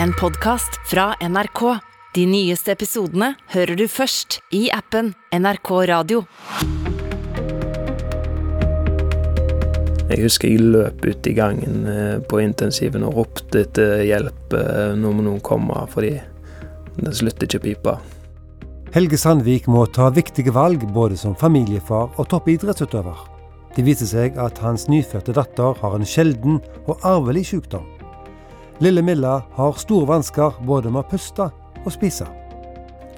en podkast fra NRK. De nyeste episodene hører du først i appen NRK Radio. Jeg husker jeg løp ut i gangen eh, på intensiven og ropte etter hjelp. eh, Nå må noen komme, fordi det slutter ikke å pipe. Helge Sandvik må ta viktige valg både som familiefar og toppidrettsutøver. Det viser seg at hans nyfødte datter har en sjelden og arvelig sykdom. Lille Milla har store vansker både med å puste og spise.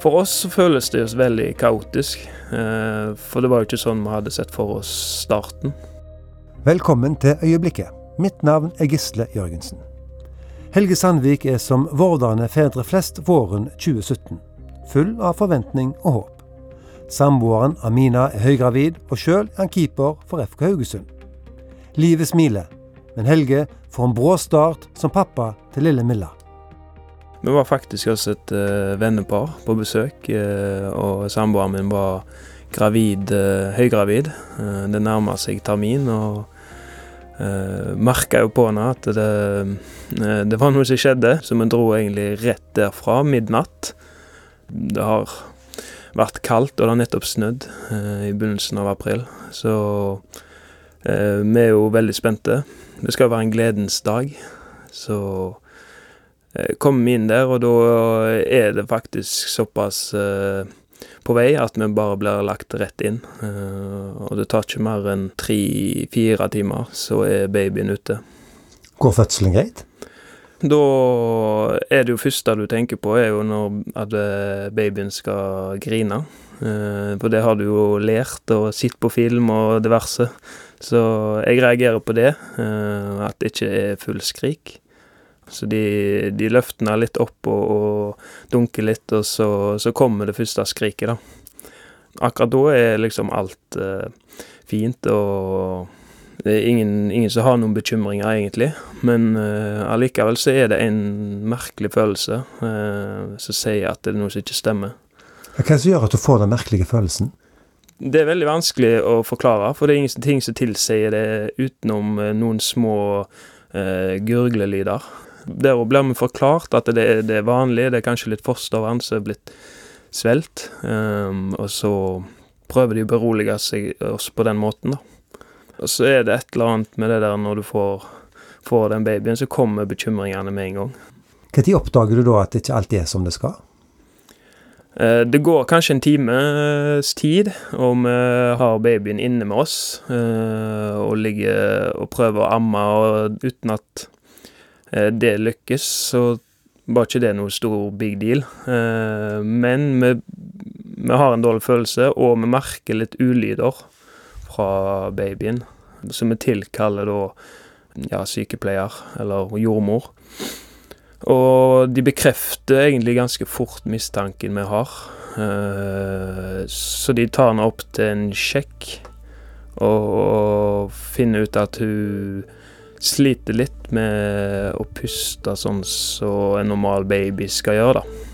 For oss så føles det veldig kaotisk, eh, for det var jo ikke sånn vi hadde sett for oss starten. Velkommen til Øyeblikket. Mitt navn er Gisle Jørgensen. Helge Sandvik er som vordende fedre flest våren 2017. Full av forventning og håp. Samboeren Amina er høygravid, og sjøl er han keeper for FK Haugesund. Livet smiler, men Helge får en brå start som pappa til lille Milla. Vi var faktisk hos et uh, vennepar på besøk, uh, og samboeren min var gravid, uh, høygravid. Det nærma seg termin, og uh, merka jo på henne at det, det var noe som skjedde, så vi dro egentlig rett derfra, midnatt. Det har vært kaldt, og det har nettopp snødd i begynnelsen av april, så vi er jo veldig spente. Det skal være en gledens dag, så kom kommer vi inn der, og da er det faktisk såpass eh, på vei at vi bare blir lagt rett inn. Eh, og det tar ikke mer enn tre-fire timer, så er babyen ute. Går fødselen greit? Da er det jo første du tenker på, er jo når at eh, babyen skal grine. Eh, For det har du jo lært og sett på film og diverse. Så jeg reagerer på det, eh, at det ikke er full skrik. Så de, de løfter litt opp og, og dunker litt, og så, så kommer det første skriket, da. Akkurat da er liksom alt eh, fint, og det er ingen, ingen som har noen bekymringer, egentlig. Men eh, allikevel så er det en merkelig følelse eh, som sier at det er noe som ikke stemmer. Hva er det som gjør at du får den merkelige følelsen? Det er veldig vanskelig å forklare, for det er ingenting som tilsier det utenom eh, noen små eh, gurglelyder. Der blir vi forklart at det, er- det vanlige, vanlig, det er kanskje litt fostervann som er blitt svelt, Um, og så prøver de å berolige seg oss på den måten, da. Og så er det et eller annet med det der når du får, får den babyen, så kommer bekymringene med en gang. Når oppdager du da at det ikke alltid er som det skal? Eh, Det går kanskje en times tid, og vi har babyen inne med oss eh, og ligger og prøver å amme, og uten at eh, det lykkes, så var ikke det noe stor big deal. Eh, Men vi, vi har en dårlig følelse, og vi merker litt ulyder fra babyen, som vi tilkaller da ja, sykepleier eller jordmor. Og de bekrefter egentlig ganske fort mistanken vi har. Eh, så de tar henne opp til en sjekk og, finner ut at hun sliter litt med å puste sånn som en normal baby skal gjøre, da.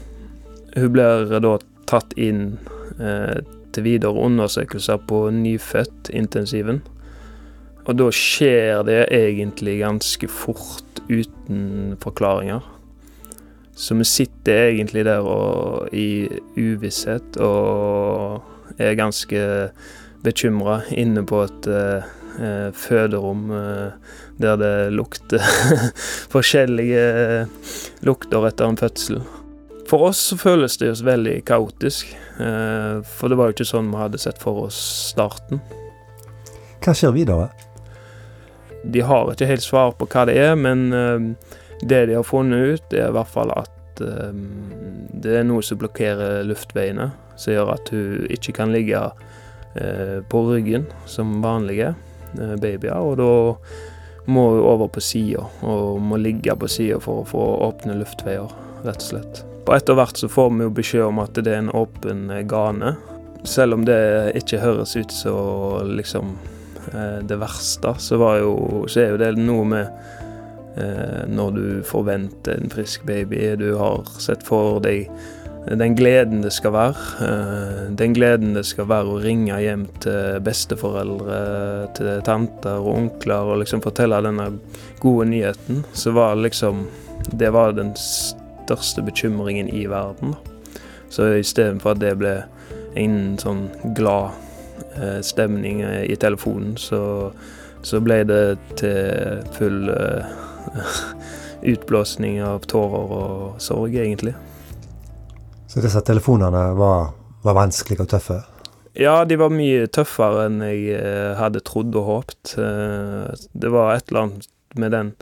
Hun blir da tatt inn eh, til videre undersøkelser på nyfødt-intensiven. Og da skjer det egentlig ganske fort uten forklaringer. Så vi sitter egentlig der og, i uvisshet og er ganske bekymra inne på et eh, eh, føderom eh, der det lukter forskjellige lukter etter en fødsel. For oss så føles det jo veldig kaotisk, eh, for det var jo ikke sånn vi hadde sett for oss starten. Hva skjer videre? De har ikke helt svar på hva det er, men eh, det de har funnet ut, er i hvert fall at eh, det er noe som blokkerer luftveiene, som gjør at hun ikke kan ligge eh, på ryggen som vanlige eh, babyer, og da må hun over på sida, og må ligge på sida for å få åpne luftveier, rett og slett. Og etter hvert så får vi jo beskjed om at det er en åpen gane, selv om det ikke høres ut som liksom eh, det verste, så, jo, så er jo det noe med når du forventer en frisk baby. Du har sett for deg den gleden det skal være. Eh, den gleden det skal være å ringe hjem til besteforeldre, til tanter og onkler og liksom fortelle denne gode nyheten. Så var det liksom det var den største bekymringen i verden. Så istedenfor at det ble en sånn glad eh, stemning eh, i telefonen, så, så, ble det til full eh, utblåsning av tårer og sorg, egentlig. Så disse telefonene var, var vanskelige og tøffe? Ja, de var mye tøffere enn jeg eh, hadde trodd og håpt. Eh, det var et eller annet med den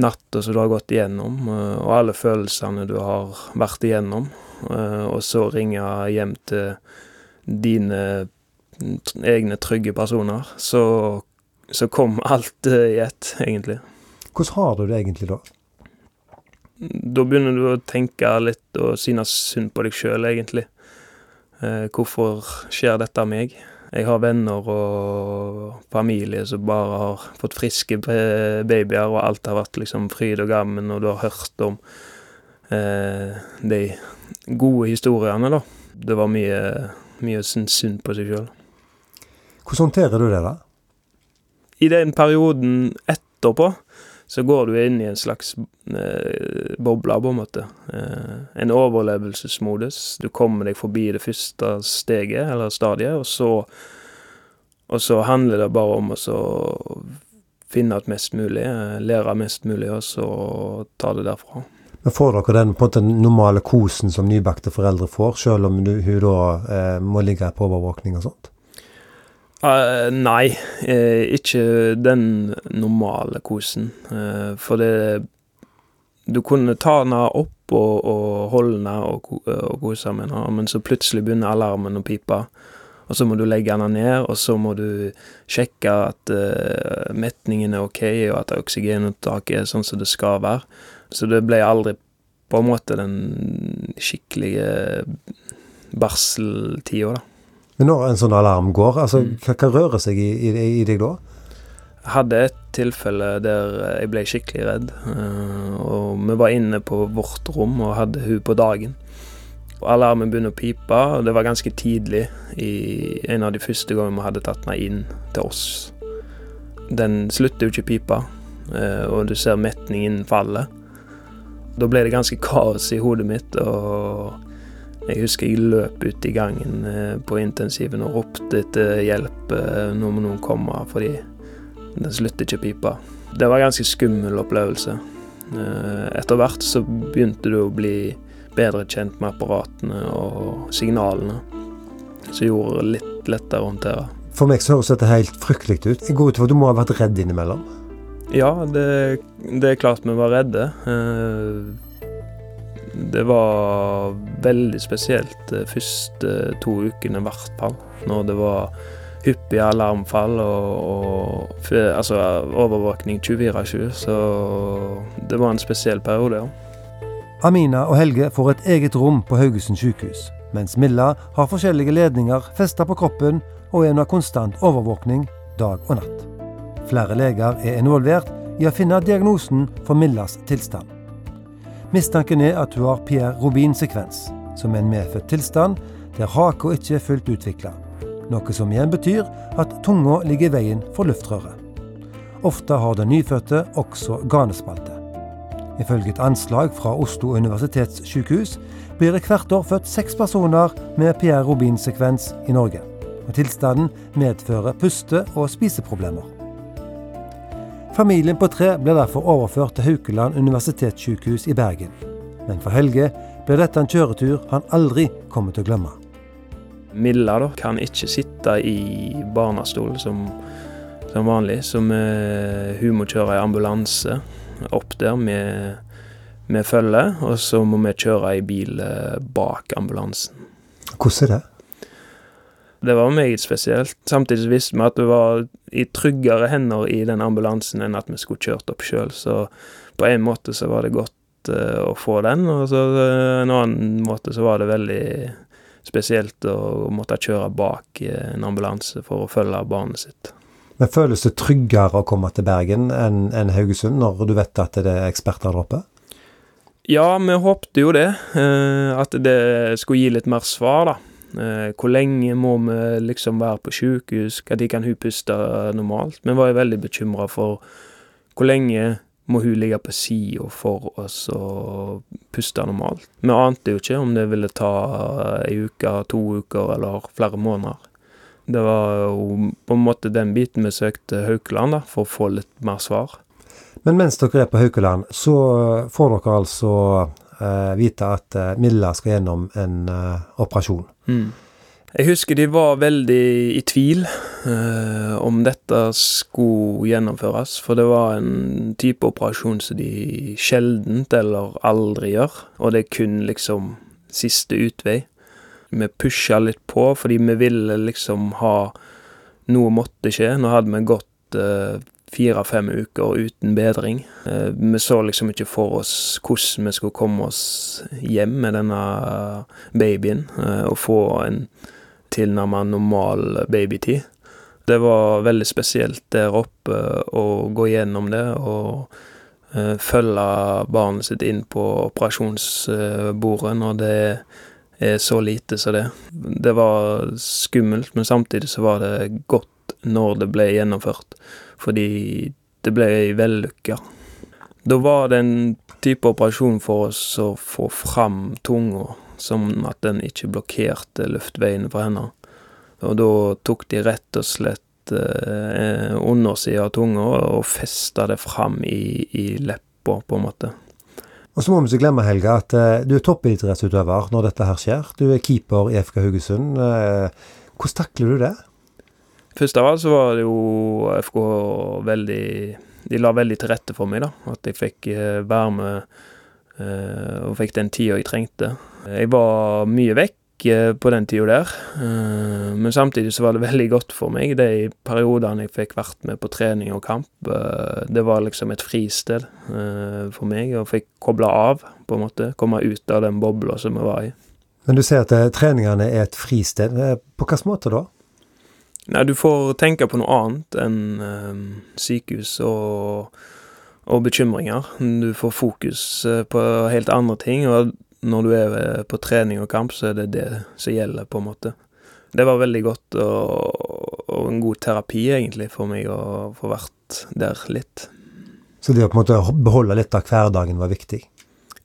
natta som du har gått igjennom, eh, og alle følelsene du har vært igjennom, og så ringe hjem til dine egne trygge personer. Så, så kom alt i ett, egentlig. Hvordan har du det egentlig da? Da begynner du å tenke litt og synes synd på deg sjøl, egentlig. Eh, hvorfor skjer dette meg? Jeg har venner og familie som bare har fått friske babyer, og alt har vært liksom fryd og gammen, og du har hørt om eh, de gode historiene, da. Det var mye, mye synd på seg sjøl. Hvordan håndterer du det, da? I den perioden etterpå så går du inn i en slags eh, boble, på en måte. Eh, en overlevelsesmodus. Du kommer deg forbi det første steget, eller stadiet, og så, og så handler det bare om å finne ut mest mulig, eh, lære mest mulig, og så ta det derfra. Men Får dere den på en måte normale kosen som nybakte foreldre får, selv om du, hun da eh, må ligge på overvåkning og sånt? Uh, nei, uh, ikke den normale kosen. Uh, for det Du kunne ta den opp og, og holde den og, og kose med den, men så plutselig begynner alarmen å pipe. Og så må du legge den ned, og så må du sjekke at metningen er ok, og at oksygenopptaket er sånn som det skal være. Så det ble aldri på en måte den skikkelige barseltida, da. Men når en sånn alarm går, altså, mm. hva, hva rører seg i, i, i, deg da? Jeg hadde et tilfelle der jeg ble skikkelig redd. Eh, og vi var inne på vårt rom og hadde hun på dagen. Og alarmen begynner å pipe, og det var ganske tidlig i en av de første gangene vi hadde tatt henne inn til oss. Den slutter jo ikke å pipe, eh, og du ser metningen falle. Da ble det ganske kaos i hodet mitt. og jeg husker jeg løp ut i gangen eh, på intensiven og ropte etter hjelp. Eh, nå må noen komme, fordi den slutter ikke å pipe. Det var en ganske skummel opplevelse. Eh, etter hvert så begynte du å bli bedre kjent med apparatene og signalene, som gjorde det litt lettere å håndtere. For meg så høres dette helt fryktelig ut. Jeg går ut for Du må ha vært redd innimellom? Ja, det, det er klart vi var redde. Eh, det var veldig spesielt de første to ukene, i hvert fall. Når det var hyppige alarmfall og, og altså, overvåkning 24-7. Så det var en spesiell periode, ja. Amina og Helge får et eget rom på Haugesund sykehus, mens Milla har forskjellige ledninger festa på kroppen og er under konstant overvåkning dag og natt. Flere leger er involvert i å finne diagnosen for Millas tilstand. Mistanken er at hun har Pierre Robin-sekvens, som er en medfødt tilstand der haka ikke er fullt utvikla. Noe som igjen betyr at tunga ligger i veien for luftrøret. Ofte har den nyfødte også ganespalte. Ifølge et anslag fra Oslo universitetssykehus blir det hvert år født seks personer med Pierre Robin-sekvens i Norge. Og tilstanden medfører puste- og spiseproblemer. Familien på tre ble derfor overført til Haukeland universitetssykehus i Bergen. Men for Helge ble dette en kjøretur han aldri kommer til å glemme. Milla da, kan ikke sitte i barnestol som, som vanlig, så vi, hun må kjøre i ambulanse opp der med, med følge, og så må vi kjøre i bil eh, bak ambulansen. Hvordan er det? Det var meget spesielt. Samtidig visste vi at det var i tryggere hender i den ambulansen enn at vi skulle kjørt opp sjøl, så på en måte så var det godt uh, å få den, og så uh, en annen måte så var det veldig spesielt å måtte kjøre bak uh, en ambulanse for å følge barnet sitt. Men Føles det tryggere å komme til Bergen enn en Haugesund, når du vet at det er eksperter der oppe? Ja, vi håpte jo det. At det skulle gi litt mer svar, da. Eh, hvor lenge må vi liksom være på sjukehus? Når kan hun puste normalt? Vi var jo veldig bekymra for hvor lenge må hun ligge på sida for oss å puste normalt. Vi ante jo ikke om det ville ta ei uke, to uker eller flere måneder. Det var jo på en måte den biten vi søkte Haukeland da, for å få litt mer svar. Men mens dere er på Haukeland, så får dere altså vite at eh, Milla skal gjennom en eh, operasjon. Mm. Jeg husker de var veldig i tvil eh, om dette skulle gjennomføres, for det var en type operasjon som de sjeldent eller aldri gjør, og det er kun liksom siste utvei. Vi pusha litt på, fordi vi ville liksom ha Noe måtte skje. Nå hadde vi gått eh, fire-fem uker uten bedring. Eh, vi så liksom ikke for oss hvordan vi skulle komme oss hjem med denne babyen, eh, og få en tilnærmet normal babytid. Det var veldig spesielt der oppe å gå gjennom det og eh, følge barnet sitt inn på operasjonsbordet når det er så lite som det. Det var skummelt, men samtidig så var det godt når det ble gjennomført, fordi det ble vellykka. Da var det en type operasjon for oss å få fram tunga sånn at den ikke blokkerte luftveiene for henne. Og da tok de rett og slett eh, undersida av tunga og festa det fram i, i leppa, på en måte. Og så må vi ikke glemme, Helga, at eh, du er toppidrettsutøver når dette her skjer. Du er keeper i FK Haugesund. Eh, hvordan takler du det? Først av alt så var det jo FK veldig De la veldig til rette for meg, da. At jeg fikk eh, være med eh, og fikk den tida jeg trengte. Jeg var mye vekk eh, på den tida der, men samtidig så var det veldig godt for meg de periodene jeg fikk vært med på trening og kamp. Det var liksom et fristed for meg, og fikk kobla av, på en måte. Komme ut av den bobla som vi var i. Men du sier at treningene er et fristed. På hvilken måte da? Nei, du får tenke på noe annet enn sykehus og og bekymringer. Du får fokus på helt andre ting, og når du er eh, på trening og kamp, så er det det som gjelder, på en måte. Det var veldig godt og, og en god terapi, egentlig, for meg å få vært der litt. Så det å på en måte beholde litt av hverdagen var viktig?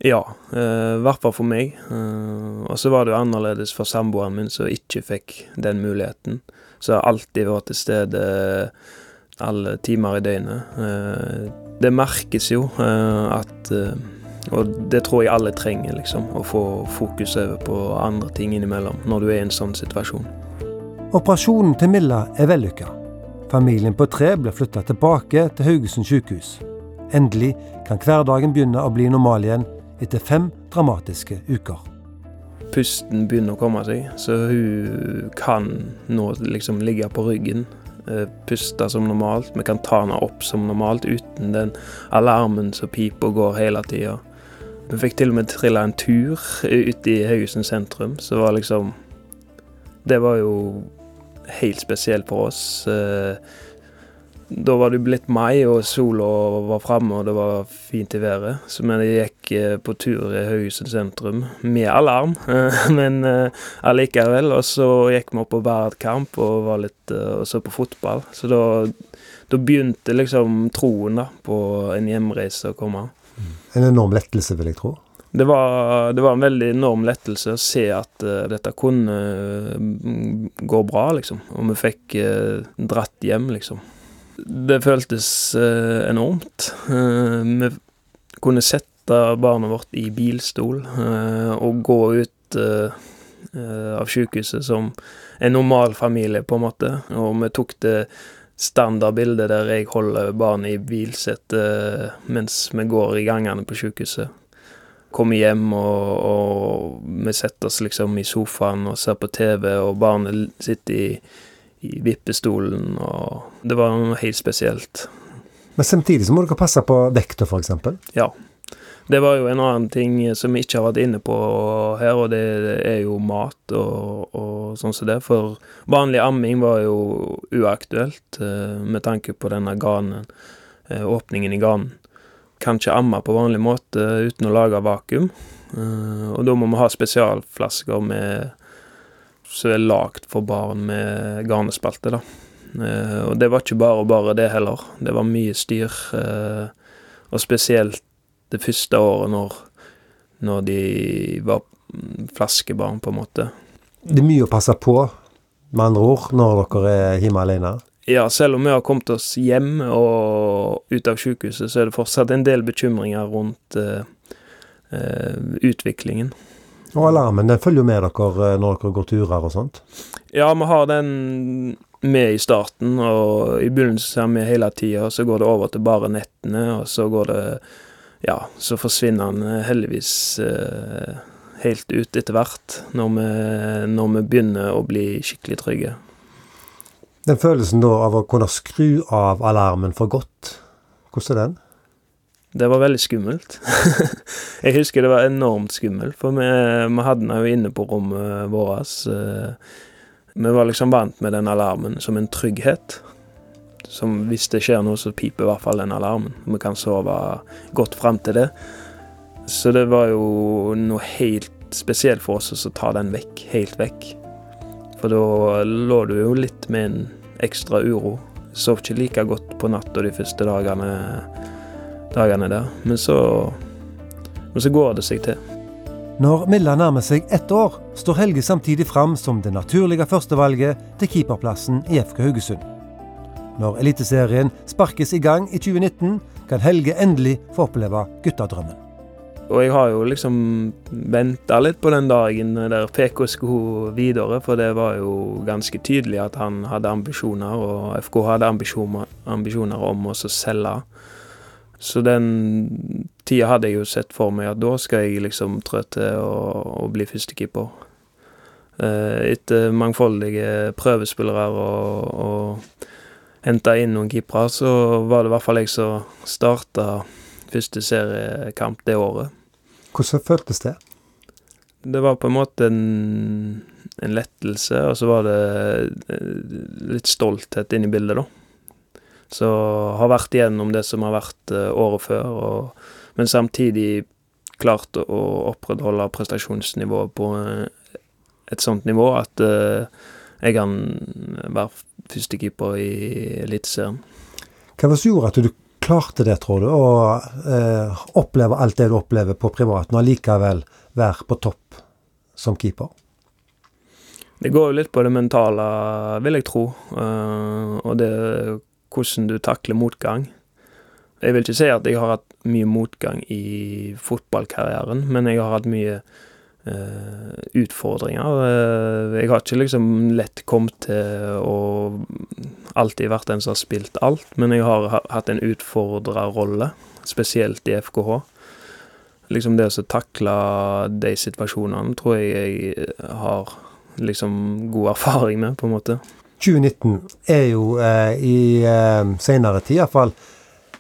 Ja, eh, i hvert fall for meg. Eh, og så var det jo annerledes for samboeren min, som ikke fikk den muligheten. Så har alltid vært til stede alle timer i døgnet. Eh, det merkes jo eh, at eh, og det tror jeg alle trenger, liksom. Å få fokus over på andre ting innimellom når du er i en sånn situasjon. Operasjonen til Milla er vellykka. Familien på tre ble flytta tilbake til Haugesund sykehus. Endelig kan hverdagen begynne å bli normal igjen etter fem dramatiske uker. Pusten begynner å komme seg, så hun kan nå liksom ligge på ryggen. Eh, puste som normalt. Vi kan ta henne opp som normalt uten den alarmen som piper og går hele tida. Vi fikk til og med trilla en tur ute i Haugesund sentrum, så var liksom Det var jo helt spesielt for oss. Eh, da var det blitt mai, og sola var framme, og det var fint i været. Så vi gikk eh, på tur i Haugesund sentrum med alarm, men eh, allikevel. Og så gikk vi opp på Bardkamp og litt og så på fotball. Så da, da begynte liksom troen da, på en hjemreise å komme. En enorm lettelse, vil jeg tro. Det var, det var en veldig enorm lettelse å se at uh, dette kunne uh, gå bra, liksom. Og vi fikk uh, dratt hjem, liksom. Det føltes enormt. vi kunne sette barnet vårt i bilstol og gå ut av sykehuset som en normal familie, på en måte. Og vi tok det standardbildet der jeg holder barnet i bilsetet mens vi går i gangene på sykehuset. Kommer hjem, og, og, vi setter oss liksom i sofaen og ser på TV, og barnet sitter i, i vippestolen, og Det var noe helt spesielt. Men samtidig så må dere passe på vekta, f.eks.? Ja. Det var jo en annen ting som vi ikke har vært inne på her, og det er jo mat og, og sånn som det. For vanlig amming var jo uaktuelt eh, med tanke på denne ganen, eh, åpningen i ganen. Kan ikke amme på vanlig måte uten å lage vakuum. Eh, og da må vi ha spesialflasker med som er lagd for barn med garnespalte, da. Og det var ikke bare og bare det heller. Det var mye styr. Og spesielt det første året når, når de var flaskebarn, på en måte. Det er mye å passe på, med andre ord, når dere er hjemme alene? Ja, selv om vi har kommet oss hjem og ut av sykehuset, så er det fortsatt en del bekymringer rundt uh, uh, utviklingen. Og alarmen den følger jo med dere eh, når dere går turer og sånt? Ja, vi har den med i starten, og i begynnelsen er vi hele tida. Så går det over til bare nettene, og så går det Ja, så forsvinner den heldigvis eh, helt ut etter hvert, når vi, når vi begynner å bli skikkelig trygge. Den følelsen da av å kunne skru av alarmen for godt, hvordan er den? Det var veldig skummelt. jeg husker det var enormt skummelt, for vi, vi hadde den jo inne på rommet vårt. Vi var liksom vant med den alarmen som en trygghet. Som hvis det skjer noe, så piper i hvert fall den alarmen. Vi kan sove godt fram til det. Så det var jo noe helt spesielt for oss å ta den vekk, helt vekk. For da lå du jo litt med en ekstra uro. Sov ikke like godt på natta de første dagene, dagene der. Men så, men så går det seg til. Når Milla nærmer seg ett år, står Helge samtidig fram som det naturlige førstevalget til keeperplassen i FK Haugesund. Når Eliteserien sparkes i gang i 2019, kan Helge endelig få oppleve guttedrømmen. Og jeg har jo liksom venta litt på den dagen der PK skulle videre, for det var jo ganske tydelig at han hadde ambisjoner, og FK hadde ambisjoner, ambisjoner om å selge. Så den tida hadde jeg jo sett for meg at da skal jeg liksom trå til og, og bli førstekeeper. Eh, etter mangfoldige prøvespillere og, og henta inn noen keepere, så var det i hvert fall jeg som starta første seriekamp det året. Hvordan føltes det? Det var på en måte en, en lettelse, og så var det eh, litt stolthet inni bildet, da. Så har vært igjennom det som har vært uh, året før, og, men samtidig klart å opprettholde prestasjonsnivået på uh, et sånt nivå at uh, jeg kan være førstekeeper i Eliteserien. Hva var det som gjorde at du klarte det, tror du, å eh, oppleve alt det du opplever på privaten, og likevel være på topp som keeper? Det går jo litt på det mentale, vil jeg tro, uh, og det hvordan du takler motgang. Jeg vil ikke si at jeg har hatt mye motgang i fotballkarrieren, men jeg har hatt mye uh, utfordringer. Uh, jeg har ikke liksom lett kommet til å alltid vært den som har spilt alt, men jeg har hatt en utfordrerrolle, spesielt i FKH. Liksom det å takle de situasjonene tror jeg jeg har liksom god erfaring med, på en måte. 2019 er jo eh, i eh, senere tid iallfall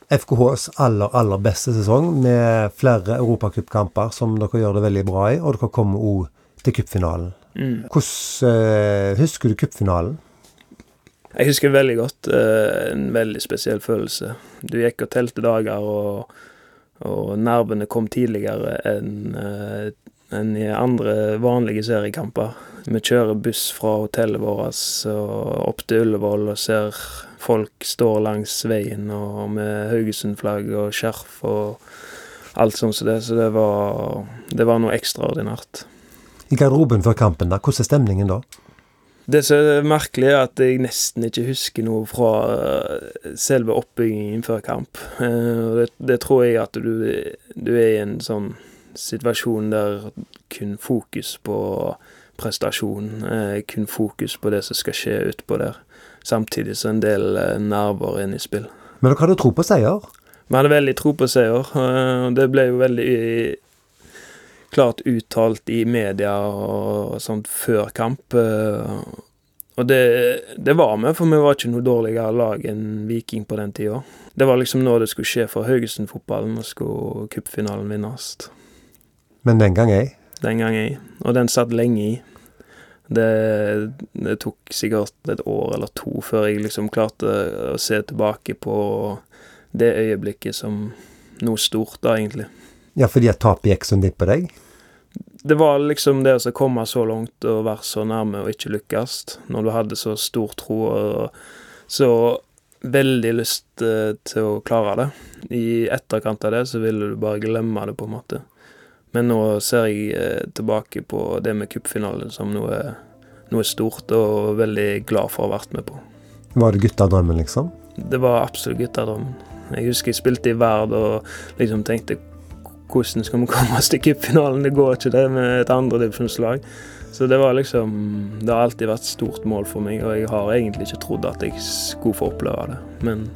FKHs aller, aller beste sesong, med flere europacupkamper som dere gjør det veldig bra i, og dere kommer òg til cupfinalen. Mm. Hvordan eh, husker du cupfinalen? Jeg husker veldig godt. Eh, en veldig spesiell følelse. Du gikk og telte dager, og, og nervene kom tidligere enn eh, enn i andre vanlige seriekamper. Vi kjører buss fra hotellet vårt og opp til Ullevål og ser folk står langs veien og med Haugesund-flagg og skjerf og alt sånt som det. Så det var, det var noe ekstraordinært. I garderoben før kampen, da, hvordan er stemningen da? Det som er merkelig, er at jeg nesten ikke husker noe fra eh, selve oppbyggingen før kamp. Eh, det, det tror jeg at du, du, er i en sånn situasjon der kun fokus på prestasjon, eh, kun fokus på det som skal skje utpå der. Samtidig så en del nerver inne i spill. Men dere hadde tro på seier? Vi hadde veldig tro på seier. Det ble jo veldig klart uttalt i media og sånt før kamp. Eh, og det, det var vi, for vi var ikke noe dårligere lag enn Viking på den tida. Det var liksom nå det skulle skje for Haugesund-fotballen, og skulle cupfinalen vinnes. Men den gang ei? Den gang ei. Og den satt lenge i. Det, det, tok sikkert et år eller to før jeg liksom klarte å se tilbake på det øyeblikket som noe stort, da, egentlig. Ja, fordi at tapet gikk sånn litt på deg? Det var liksom det å komme så langt og være så nærme og ikke lykkes, når du hadde så stor tro. Og så veldig lyst eh, til å klare det. I etterkant av det så ville du bare glemme det, på en måte. Men nå ser jeg eh, tilbake på det med cupfinalen som noe, noe stort, og veldig glad for å ha vært med på. Var det guttedrømmen, liksom? Det var absolutt guttedrømmen. Jeg husker jeg spilte i Verd og liksom tenkte hvordan skal vi komme oss til cupfinalen? Det går ikke det med et andredivisjonslag. Så det var liksom Det har alltid vært et stort mål for meg, og jeg har egentlig ikke trodd at jeg skulle få oppleve det. Men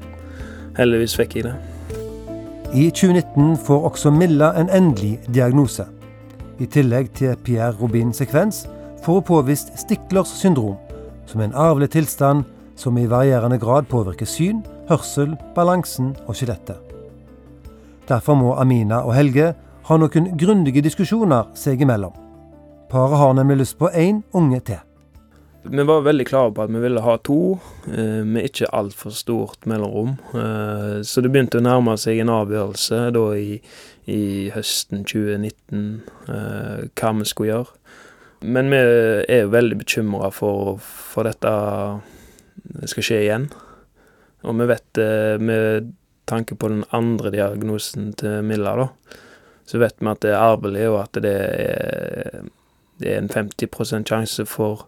heldigvis fikk jeg det. I 2019 får også Milla en endelig diagnose. I tillegg til Pierre Robins sekvens får hun påvist Stiklers syndrom, som er en arvelig tilstand som i varierende grad påvirker syn, hørsel, balansen og skjelettet. Derfor må Amina og Helge ha noen grundige diskusjoner seg imellom. Paret har nemlig lyst på én unge til. Vi var veldig klare på at vi ville ha to, eh, med ikke altfor stort mellomrom. Eh, så det begynte å nærme seg en avgjørelse da i, i høsten 2019 eh, hva vi skulle gjøre. Men vi er jo veldig bekymra for, for dette skal skje igjen. Og vi vet det med tanke på den andre diagnosen til Milla, da, så vet vi at det er arvelig, og at det er, det er en 50 sjanse for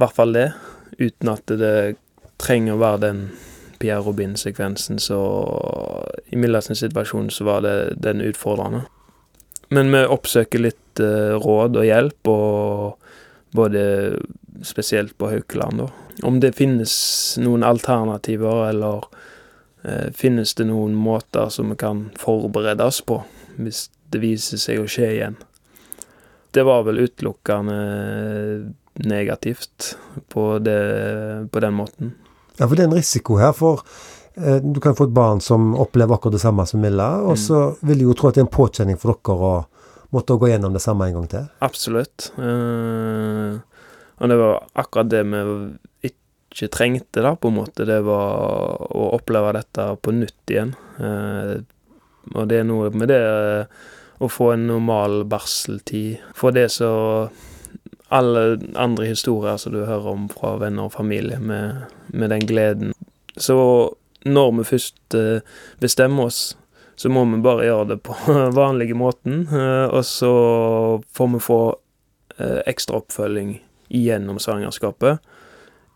hvert fall det, uten at det trenger å være den Pierre Robin-sekvensen, så i Milla situasjon så var det den utfordrende. Men vi oppsøker litt uh, råd og hjelp, og både spesielt på Haukeland, da. Om det finnes noen alternativer, eller uh, finnes det noen måter som vi kan forberede oss på, hvis det viser seg å skje igjen. Det var vel utelukkende negativt på, det, på den måten. Ja, for det er en risiko her. for eh, du kan få et barn som opplever akkurat det samme som Milla, og mm. så vil jeg jo tro at det er en påkjenning for dere å måtte gå gjennom det samme en gang til. Absolutt. Eh, og det var akkurat det vi ikke trengte, da, på en måte. Det var å oppleve dette på nytt igjen. Eh, og det er noe med det å få en normal barseltid. For det så alle andre historier som du hører om fra venner og familie, med, med den gleden. Så når vi først eh, bestemmer oss, så må vi bare gjøre det på vanlige måten. Eh, og så får vi få eh, ekstra oppfølging gjennom svangerskapet.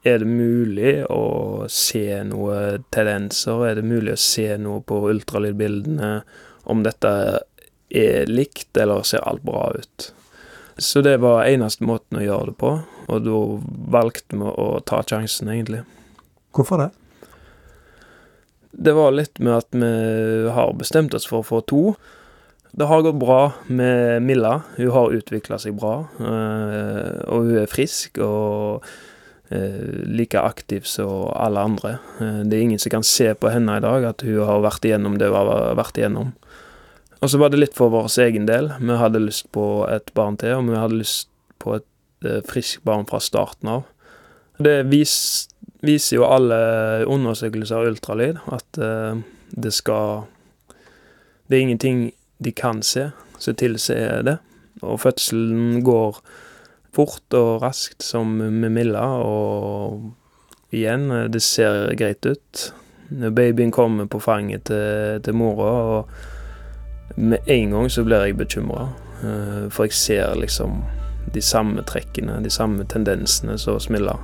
Er det mulig å se noe tendenser? Er det mulig å se noe på ultralydbildene om dette er likt, eller ser alt bra ut? Så det var eneste måten å gjøre det på, og da valgte vi å ta sjansen, egentlig. Hvorfor det? Det var litt med at vi har bestemt oss for å få to. Det har gått bra med Milla. Hun har utvikla seg bra, eh, og hun er frisk og eh, like aktiv som alle andre. Eh, det er ingen som kan se på henne i dag at hun har vært igjennom det hun har vært igjennom. Og så var det litt for vår egen del. Vi hadde lyst på et barn til, og vi hadde lyst på et eh, friskt barn fra starten av. Det vis, viser jo alle undersøkelser av ultralyd at eh, det skal Det er ingenting de kan se som tilsier det. Og fødselen går fort og raskt som med Milla, og igjen, eh, det ser greit ut. Babyen kommer på fanget til, til mora, og med en gang så blir jeg bekymra, eh, for jeg ser liksom de samme trekkene, de samme tendensene som Smilla.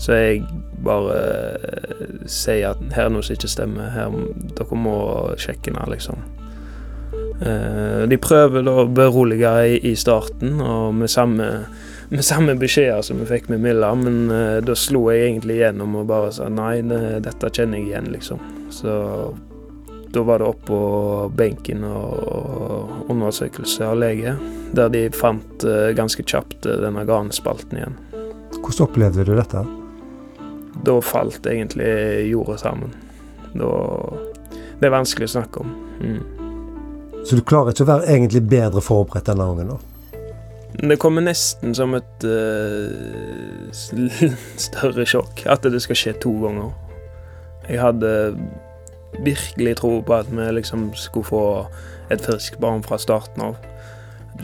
Så jeg bare eh, sier at her er noe som ikke stemmer, her, dere må sjekke ned, liksom. Eh, de prøver da å berolige i, starten, og med samme, med samme beskjeder som vi fikk med Milla, men da slo jeg egentlig gjennom og bare sa nei, dette kjenner jeg igjen, liksom. Så da var det opp på benken og undersøkelse av lege, der de fant eh, ganske kjapt eh, denne garnspalten igjen. Hvordan opplevde du dette? Da falt egentlig jorda sammen. Da Det er vanskelig å snakke om. Mm. Så du klarer ikke å være egentlig bedre forberedt denne gangen, da? Det kommer nesten som et uh, større sjokk at det skal skje to ganger. Jeg hadde virkelig tro på at vi liksom skulle få et friskt barn fra starten av.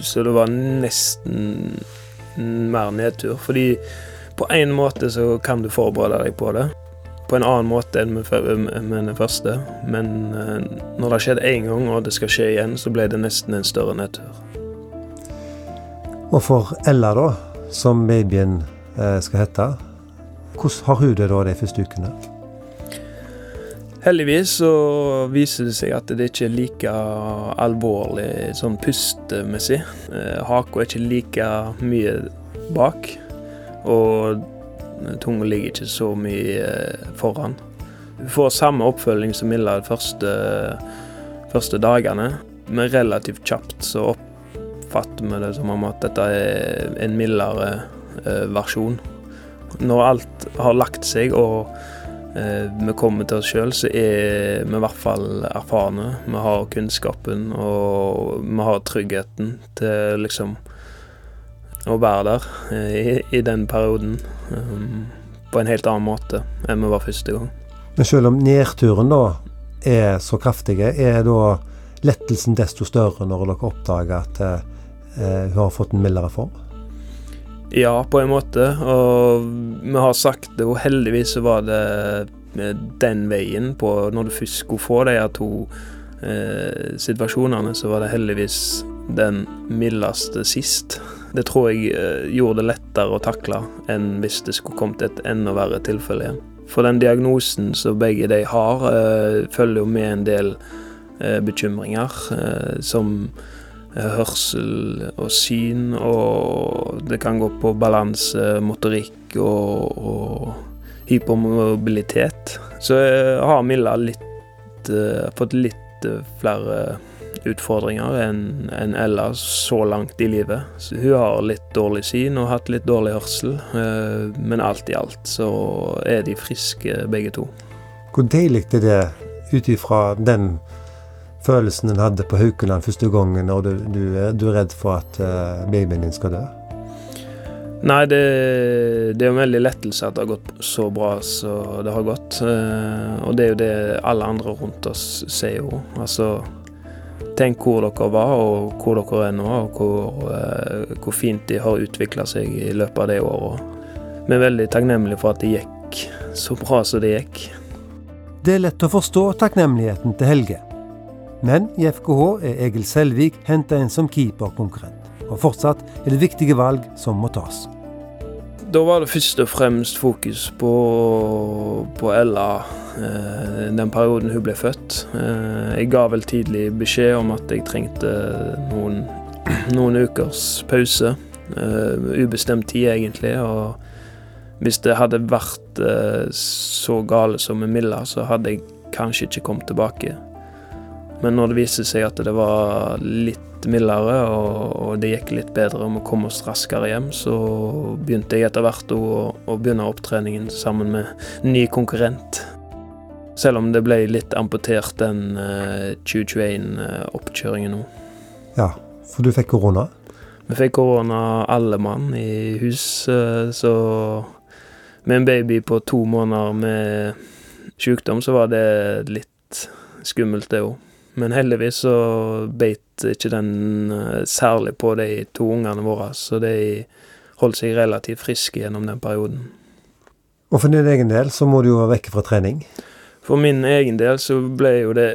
Så det var nesten mer nedtur. Fordi på en måte så kan du forberede deg på det. på en annen måte enn med den første. Men eh, når det har skjedd én gang, og det skal skje igjen, så ble det nesten en større nedtur. Og for Ella, da, som babyen eh, skal hete, hvordan har hun det da de første ukene? Heldigvis så viser det seg at det ikke er like alvorlig sånn pustemessig. Eh, Haka er ikke like mye bak, og tunga ligger ikke så mye eh, foran. Vi får samme oppfølging som Milla de første, første dagene, men relativt kjapt så oppfatter vi det som om at dette er en mildere eh, versjon. Når alt har lagt seg og vi kommer til oss sjøl, så er vi i hvert fall erfarne. Vi har kunnskapen, og vi har tryggheten til liksom å være der eh, i, i den perioden. Um, på en helt annen måte enn vi var første gang. Men selv om nedturen da er så kraftige, er da lettelsen desto større når dere oppdager at eh, hun har fått en mildere form? Ja, på en måte. Og vi har sagt det, og heldigvis så var det den veien på Når du først skulle få de to eh, situasjonene, så var det heldigvis den mildeste sist. Det tror jeg eh, gjorde det lettere å takle enn hvis det skulle kommet et enda verre tilfelle igjen. For den diagnosen som begge de har, eh, følger jo med en del eh, bekymringer, eh, som hørsel og syn, og det kan gå på balanse, motorikk og, og hypermobilitet. Så har Milla litt, uh, fått litt uh, flere utfordringer enn en Ella så langt i livet. Så hun har litt dårlig syn og hatt litt dårlig hørsel, uh, men alt i alt så er de friske begge to. Hvor deilig er det ut ifra den følelsen en hadde på Haukeland første gangen, og du, du, du, er redd for at uh, babyen din skal dø? Nei, det, det er en veldig lettelse at det har gått så bra som det har gått. Uh, og det er jo det alle andre rundt oss sier jo. Altså Tenk hvor dere var, og hvor dere er nå, og hvor, uh, hvor fint de har utvikla seg i løpet av det året. Vi er veldig takknemlige for at det gikk så bra som det gikk. Det er lett å forstå takknemligheten til Helge. Men i FKH er Egil Selvik henta inn som keeperkonkurrent. Og fortsatt er det viktige valg som må tas. Da var det først og fremst fokus på, på Ella eh, den perioden hun ble født. Eh, jeg ga vel tidlig beskjed om at jeg trengte noen, noen ukers pause. Eh, ubestemt tid, egentlig. og hvis det hadde vært så gale som med Milla, så hadde jeg kanskje ikke kommet tilbake. Men når det viste seg at det var litt mildere, og, og det gikk litt bedre om å komme oss raskere hjem, så begynte jeg etter hvert å, å begynne opptreningen sammen med ny konkurrent. Selv om det ble litt amputert den uh, eh, 2021-oppkjøringen nå. Ja, for du fikk korona? Vi fikk korona alle mann i hus, uh, så med en baby på to måneder med sykdom, så var det litt skummelt, det òg. Men heldigvis så beit ikke den eh, særlig på de to ungene våre, så de holdt seg relativt friske gjennom den perioden. Og for din egen del så må du jo være vekke fra trening? For min egen del så ble jo det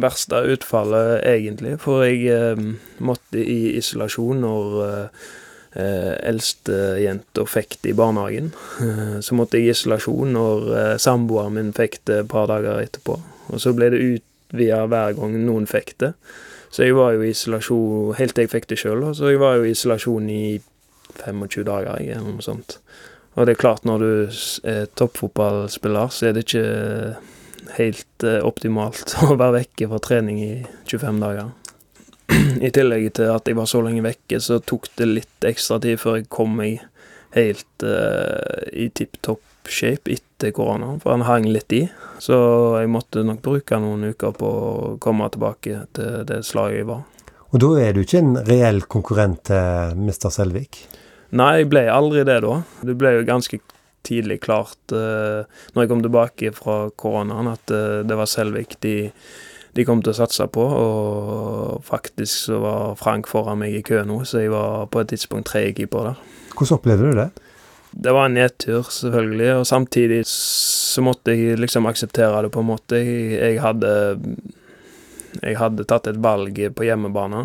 verste utfallet, egentlig. For jeg eh, måtte i isolasjon når eh, eldstejenta fikk det i barnehagen. Eh, så måtte jeg i isolasjon når eh, samboeren min fikk det et par dager etterpå. Og så ble det ut via hver gang noen fikk det. Så jeg var jo i isolasjon helt til jeg fikk det sjøl, så jeg var jo i isolasjon i 25 dager, eller noe sånt. Og det er klart, når du er toppfotballspiller, så er det ikke helt eh, optimalt å være vekke fra trening i 25 dager. I tillegg til at jeg var så lenge vekke, så tok det litt ekstra tid før jeg kom meg helt uh, i tipp topp shape etter korona, for han hang litt i. Så jeg måtte nok bruke noen uker på å komme tilbake til det slaget jeg var. Og da er du ikke en reell konkurrent til Mr. Selvik? Nei, jeg ble aldri det da. Det ble jo ganske tidlig klart uh, når jeg kom tilbake fra koronaen, at uh, det var Selvik de, de, kom til å satse på. Og faktisk så var Frank foran meg i kø nå, så jeg var på et tidspunkt tredjekeeper der. Hvordan opplevde du det? Det var en nedtur, selvfølgelig, og samtidig så måtte jeg liksom akseptere det på en måte. Jeg, jeg hadde Jeg hadde tatt et valg på hjemmebane,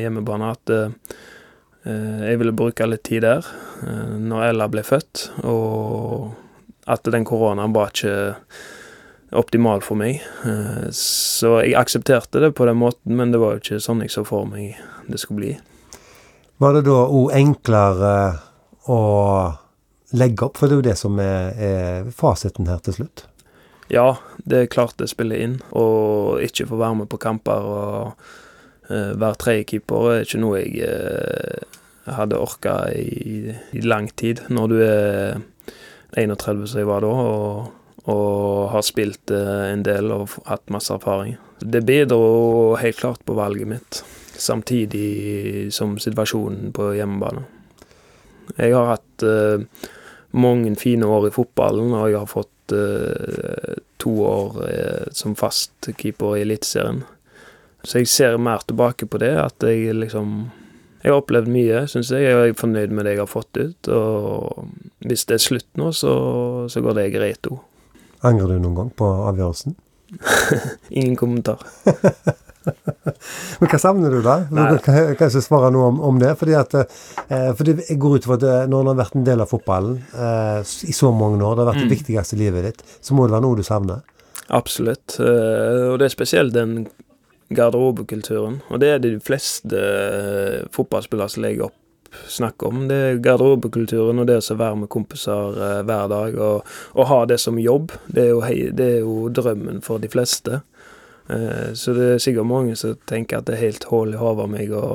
hjemmebane at eh, jeg ville bruke litt tid der eh, når Ella ble født, og at den koronaen var ikke optimal for meg. Eh, så jeg aksepterte det på den måten, men det var jo ikke sånn jeg så for meg det skulle bli. Var det da òg enklere å legge opp, for det er jo det som er, er fasiten her til slutt? Ja, det er klart det spiller inn. Og ikke få være med på kamper og uh, være tredjekeeper er ikke noe jeg uh, hadde orka i, i, lang tid. Når du er 31 som jeg var da, og, og har spilt uh, en del og hatt masse erfaring. Det bidro helt klart på valget mitt, samtidig som situasjonen på hjemmebane. Jeg har hatt mange fine år i fotballen, og jeg har fått uh, to år uh, som fast keeper i Eliteserien. Så jeg ser mer tilbake på det, at jeg liksom Jeg har opplevd mye, syns jeg, jeg er fornøyd med det jeg har fått ut. Og hvis det er slutt nå, så, så går det greit òg. Angrer du noen gang på avgjørelsen? Ingen kommentar. Men hva savner du, da? Du kan kanskje svare noe om, om det. fordi at, eh, fordi jeg går ut fra at eh, når du har vært en del av fotballen eh, i så mange år, det har vært det mm. viktigste i livet ditt, så må det være noe du savner? Absolutt. Eh, og det er spesielt den garderobekulturen. Og det er det de fleste eh, fotballspillere som legger opp snakker om. Det er garderobekulturen og det å være med kompiser hver dag og, og, ha det som jobb. Det er, jo, det er jo drømmen for de fleste. Eh, så det er sikkert mange som tenker at det er helt hull i hodet av meg å,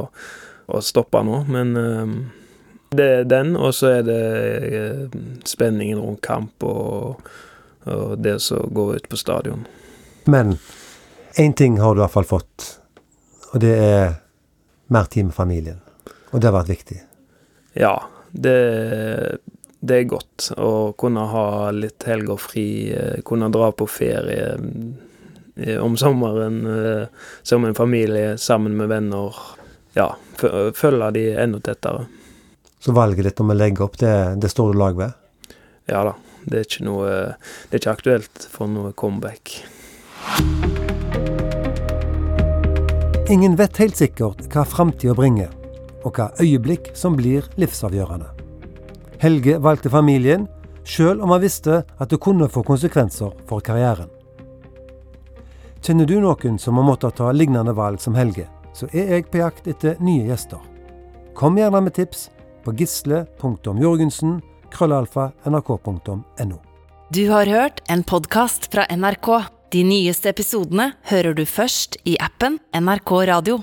å, stoppe nå, men eh, det er den, og så er det eh, spenningen rundt kamp og, og det som går ut på stadion. Men én ting har du i hvert fall fått, og det er mer tid med familien. Og det har vært viktig. Ja, det, det er godt å kunne ha litt helger fri, kunne dra på ferie om sommeren eh, som en familie sammen med venner. Ja, følge de enda tettere. Så valget ditt om å legge opp, det, det står du lag ved? Ja da. Det er ikke noe Det er ikke aktuelt for noe comeback. Ingen vet helt sikkert hva framtida bringer, og hva øyeblikk som blir livsavgjørende. Helge valgte familien, sjøl om han visste at det kunne få konsekvenser for karrieren. Kjenner du noen som har måttet ta lignende valg som Helge, så er jeg på jakt etter nye gjester. Kom gjerne med tips på gisle.jorgensen. Du har hørt en podkast fra NRK. De nyeste episodene hører du først i appen NRK Radio.